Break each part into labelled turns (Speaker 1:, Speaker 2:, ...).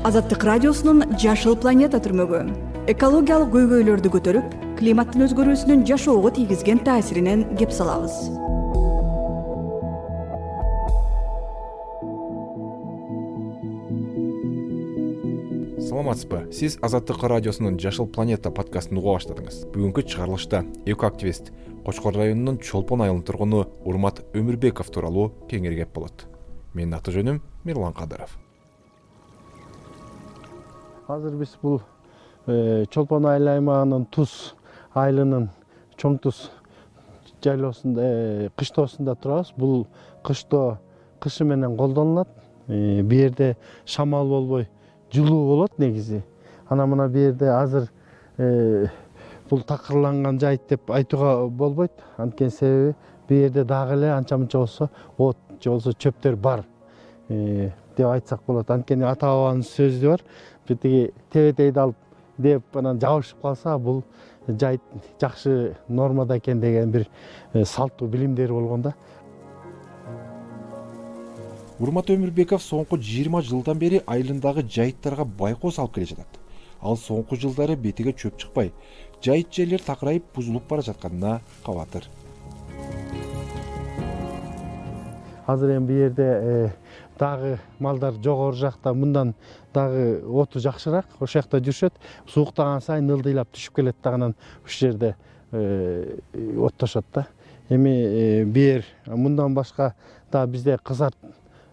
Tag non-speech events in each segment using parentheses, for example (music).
Speaker 1: азаттык радиосунун жашыл планета түрмөгү. Экологиялык көйгөйлөрдү көтөрүп климаттын өзгөрүүсүнүн жашоого тийгизген таасиринен кеп салабыз.
Speaker 2: Саламатсызбы? Сиз азаттык радиосунун жашыл планета подкастын уга баштадыңыз. Бүгүнкү чыгарылышта экоактивист кочкор районунун чолпон айылынын тургуну урмат өмүрбеков тууралуу кеңири кеп болот. Менин аты жөнүм мирлан кадыров
Speaker 3: азыр биз бул э, чолпон айыл аймагынын туз айылынын чоң туз жайлоосунда э, кыштоосунда турабыз. Бул кыштоо кышы менен колдонулат. Э, бул жерде шамал болбой жылуу болот негизи. Анан мына бул жерде азыр бул такырланган жайыт деп айтууга болбойт. Анткени себеби бул жерде дагы эле анча мынча болсо от же болбосо чөптөр бар деп айтсак болот. Анткени ата бабанын сөзү бар битиги тебетейди алып деп анан жабышып калса бул жайыт жакшы нормада экен деген бир э, салттуу билимдери болгон да.
Speaker 2: Урмат өмүрбеков соңку жыйырма жылдан бери айылындагы жайыттарга байкоо салып келе жатат. Ал соңку жылдары бетиге чөп чыкпай жайыт жерлер такырайып бузулуп бара жатканына кабатыр.
Speaker 3: Азыр эми бул жерде э, дагы малдар жогору жакта мындан дагы оту жакшыраак ошол жакта жүрүшөт. Сууктаган сайын ылдыйлап түшүп келет да анан ушул жерде э, оттошот да. Эми э, бул жер мындан башка дагы бизде кызарт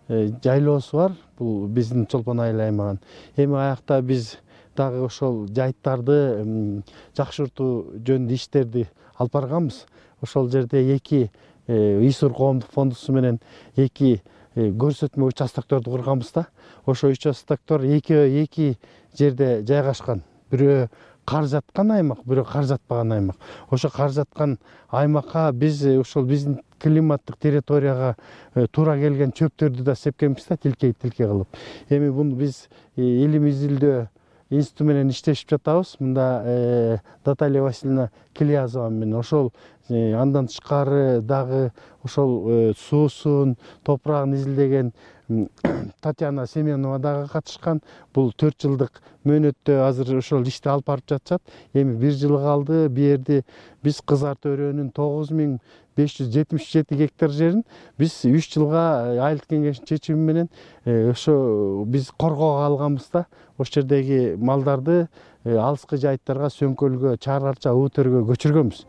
Speaker 3: жайлоосу бар. Бул биздин чолпон айыл аймагынын эми аякта биз дагы ошол жайыттарды жакшыртуу жөнүндө иштерди алып барганбыз. Ошол жерде эки исур коомдук фондусу менен эки Э, көрсөтмө участокторду курганбыз да. Ошол участоктор экөө эки жерде жайгашкан. Бирөө кар жаткан аймак бирөө кар жатпаган аймак. Ошо кар жаткан аймакка биз э, ушул биздин климаттык территорияга э, туура келген чөптөрдү да сепкенбиз да тилкей тилкей кылып. Эми буну биз илим изилдөө институту менен иштешип жатабыз. Мында наталья васильевна килязова менен ошол андан тышкары дагы ошол э, суусун топурагын изилдеген (coughs) татьяна семенова дагы катышкан. Бул төрт жылдык мөөнөттө азыр ошол ишти алып барып жатышат. Эми бир жыл калды. Бул жерди биз кызарт өрөөнүн тогуз миң беш жүз жетимиш жети гектар жерин биз үч жылга э, айылдык кеңештин чечими менен э, ошо биз коргоого алганбыз да. Ошол жердеги малдарды алыскы жайыттарга сөңкөлгө чаар арча утөргө көчүргөнбүз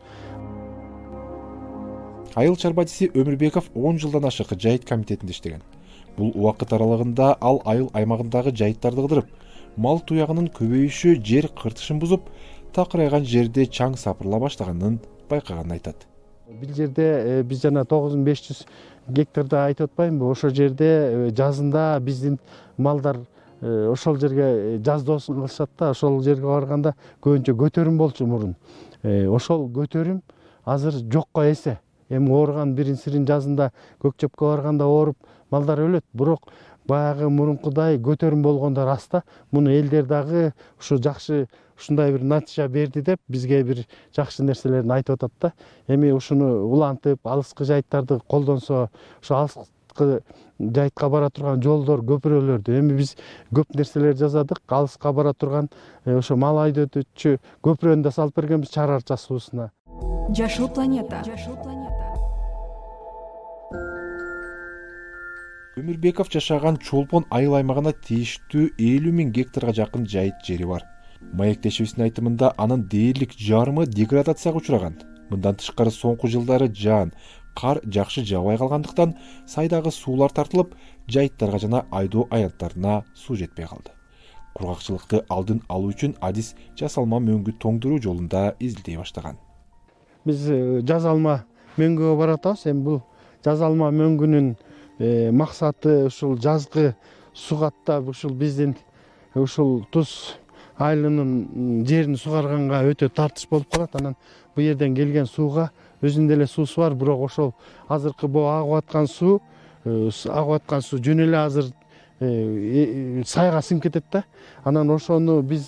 Speaker 2: айыл чарбачысы өмүрбеков он жылдан ашык жайыт комитетинде иштеген. Бул убакыт аралыгында ал айыл аймагындагы жайыттарды кыдырып мал туягынын көбөйүшү жер кыртышын бузуп такырайган жерди чаң сапырыла баштаганын байкаганын айтат.
Speaker 3: Бул жерде э, биз жана тогуз миң беш жүз гектарды айтып атпаймынбы ошол жерде э, жазында биздин малдар э, ошол жерге жаздоосун кылышат да ошол жерге барганда көбүнчө көтөрүм болчу мурун. Ошол көтөрүм азыр жокко эсе эми ооруган бирин сирин жазында көк чөпкө барганда ооруп малдар өлөт. Бирок баягы мурункудай көтөрүм болгондо рас да. Муну элдер дагы ушу жакшы ушундай бир натыйжа берди деп бизге бир жакшы нерселерин айтып атат да. Эми ушуну улантып алыскы жайыттарды колдонсо ошо алыскы жайытка бара турган жолдор көпүрөлөрдү. Эми биз көп нерселер жасадык алыска бара турган э, ошо мал айдөөчү көпүрөнү да салып бергенбиз чаар арча суусуна
Speaker 1: жашыл планета. Жашыл планета
Speaker 2: өмүрбеков жашаган чолпон айыл аймагына тийиштүү элүү миң гектарга жакын жайыт жери бар. Маектешибиздин айтымында анын дээрлик жарымы деградацияга учураган. Мындан тышкары соңку жылдары жаан кар жакшы жаабай калгандыктан сайдагы суулар тартылып жайыттарга жана айдоо аянттарына суу жетпей калды. Кургакчылыкты алдын алуу үчүн адис жасалма мөңгү тоңдуруу жолунда изилдей баштаган
Speaker 3: биз э, жасалма мөңгүгө барып атабыз эми бул жасалма мөңгүнүн Э, максаты ушул жазгы суу каттап ушул биздин ушул туз айылынын жерин сугарганга өтө тартыш болуп калат. Анан бул жерден келген сууга өзүнүн деле суусу бар. Бирок ошол азыркы могу агып аткан суу э, агып аткан суу жөн эле азыр сайга сиңип кетет да. Анан ошону биз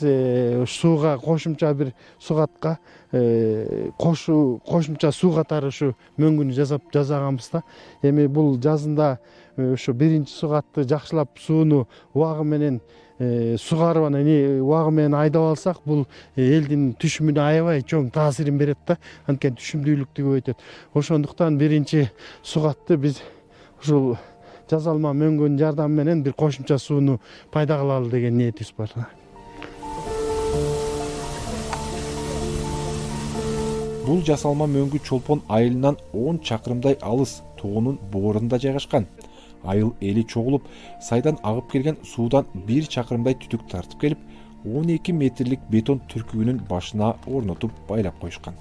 Speaker 3: сууга кошумча бир сугатка кошумча суу катары ушу мөңгүнү жасап жасаганбыз да. Эми бул жазында ушу биринчи сугатты жакшылап сууну убагы менен Э, сугарып анан убагы менен айдап алсак бул э, элдин түшүмүнө аябай чоң таасирин берет да. Анткени түшүмдүүлүктү көбөйтөт ошондуктан биринчи сугатты биз ушул жасалма мөңгүнүн жардамы менен бир кошумча сууну пайда кылалы деген ниетибиз бар.
Speaker 2: Бул жасалма мөңгү чолпон айылынан он чакырымдай алыс тоонун боорунда жайгашкан. Айыл эли чогулуп сайдан агып келген суудан бир чакырымдай түтүк тартып келип он эки метрлик бетон түркүгүнүн башына орнотуп байлап коюшкан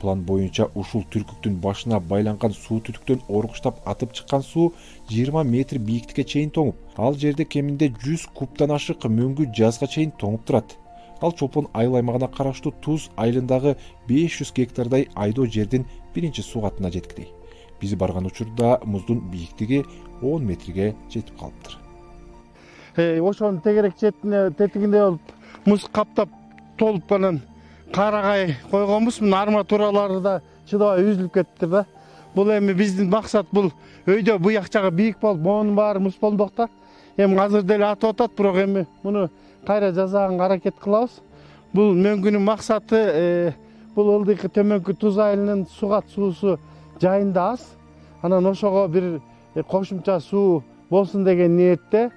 Speaker 2: план боюнча ушул түркүктүн башына байланган суу түтүктөн оргуштап атып чыккан суу жыйырма метр бийиктикке чейин тоңуп ал жерде кеминде жүз кубтан ашык мөңгү жазга чейин тоңуп турат. Ал чолпон айыл аймагына караштуу туз айылындагы беш жүз гектардай айдоо жердин биринчи сугатына жеткирей биз барган учурда муздун бийиктиги он метрге жетип калыптыр.
Speaker 3: Ошонун тегерек четине тетигинде болуп муз каптап толуп анан каарагай койгонбуз. Мына арматуралары да чыдабай үзүлүп кетиптир да. Бул эми биздин максат бул. Өйдө буяк жагы бийик болуп моунун баары муз болмок да. Эми азыр деле атып атат бирок эми муну кайра жасаганга аракет кылабыз. Бул мөңгүнүн максаты э, бул ылдыйкы төмөнкү туз айылынын сугат суусу жайында аз. Анан ошого бир Э, кошумча суу болсун деген ниетте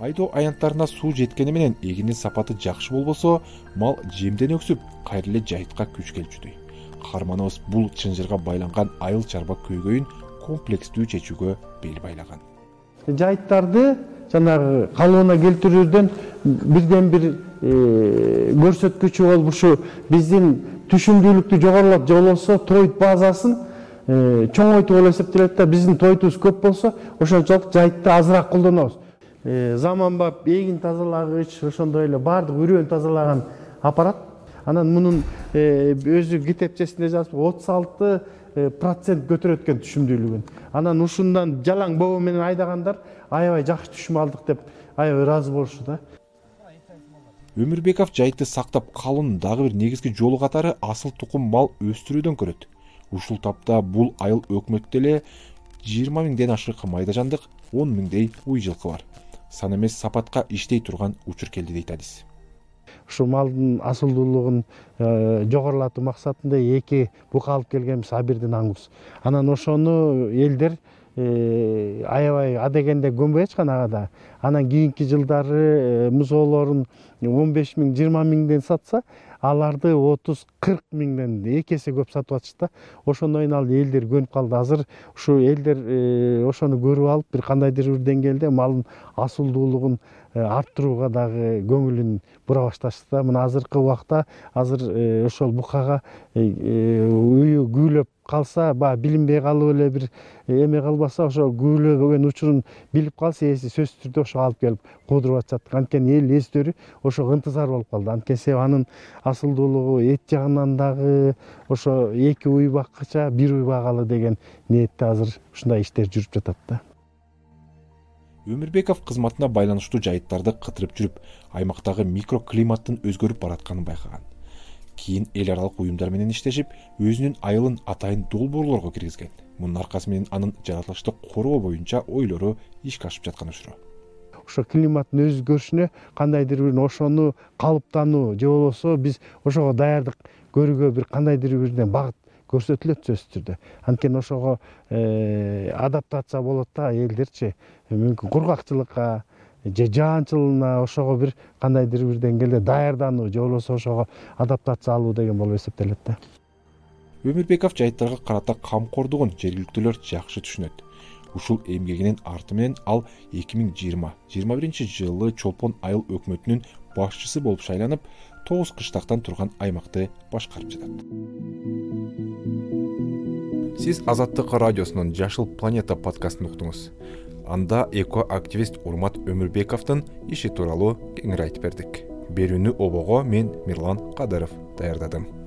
Speaker 2: айдоо аянттарына суу жеткени менен эгиндин сапаты жакшы болбосо мал жемден өксүп кайра эле жайытка күч келчүдөй каарманыбыз бул чынжырга байланган айыл чарба көйгөйүн комплекстүү чечүүгө бел байлаган.
Speaker 3: Жайыттарды жанагы калыбына келтирүүдөн бирден бир э, көрсөткүчү болуп ушу биздин түшүмдүүлүктү жогорулап же болбосо тойт базасын Э, чоңойтуу болуп эсептелет да биздин тойтубуз көп болсо ошончолук жайытты азыраак колдонобуз заманбап эгин тазалагыч ошондой эле баардык үрөөн тазалаган аппарат. Анан мунун э, өзү китепчесинде жазып отуз алты процент көтөрөт экен түшүмдүүлүгүн. Анан ушундан жалаң бобо менен айдагандар аябай жакшы түшүм алдык деп аябай ыраазы болушту да.
Speaker 2: Өмүрбеков жайытты сактап калуунун дагы бир негизги жолу катары асыл тукум мал өстүрүүдөн көрөт. Ушул тапта бул айыл өкмөттө эле жыйырма миңден ашык майда жандык он миңдей уй жылкы бар сан эмес сапатка иштей турган учур келди дейт адис.
Speaker 3: Ушул малдын асылдуулугун э, жогорулатуу максатында эки бука алып келгенбиз абирдин аңыбыз анан ошону элдер аябай адегенде көнбөй ачкан ага да. Анан кийинки жылдары э, музоолорун он беш миң жыйырма миңден сатса аларды отуз кырк миңден эки эсе көп сатып атышты да. Ошондон кийин ал элдер көнүп калды. Азыр ушу элдер э, ошону көрүп алып бир кандайдыр бир деңгээлде малдын асылдуулугун э, арттырууга дагы көңүлүн бура башташты да. Мына азыркы убакта азыр э, ошол букага калса баягы билинбей калып эле бир эме кылбаса ошо күүлөбөгөн учурун билип калса ээси сөзсүз түрдө ошого алып келип куудуруп атышат. Анткени эл эстөрү ошого ынтызар болуп калды. Анткени себеби анын асылдуулугу эт жагынан дагы ошо эки уй баккыча бир уй багалы деген ниетте азыр ушундай иштер жүрүп жатат да.
Speaker 2: Өмүрбеков кызматына байланыштуу жайыттарды кытырып жүрүп аймактагы микроклиматтын өзгөрүп баратканын байкаган кийин эл аралык уюмдар менен иштешип өзүнүн айылын атайын долбоорлорго киргизген. Мунун аркасы менен анын жаратылышты коргоо боюнча ойлору ишке ашып жаткан учуру
Speaker 3: ошо климаттын өзгөрүшүнө кандайдыр бир ошону калыптануу же болбосо биз ошого даярдык көрүүгө бир кандайдыр бирден багыт көрсөтүлөт сөзсүз түрдө. Анткени ошого э, адаптация болот да элдерчи. Мүмкүн кургакчылыкка же жаанчылына ошого бир кандайдыр бир деңгээлде даярдануу же болбосо ошого адаптация алуу деген болуп эсептелет да.
Speaker 2: Өмүрбеков жайыттарга карата камкордугун жергиликтүүлөр жакшы түшүнөт. Ушул эмгегинин арты менен ал эки миң жыйырма жыйырма биринчи жылы чолпон айыл өкмөтүнүн башчысы болуп шайланып тогуз кыштактан турган аймакты башкарып жатат. Сиз азаттык радиосунун жашыл планета подкастын уктуңуз анда эко активист урмат өмүрбековдун иши тууралуу кеңири айтып бердик. Берүүнү обого мен мирлан кадыров даярдадым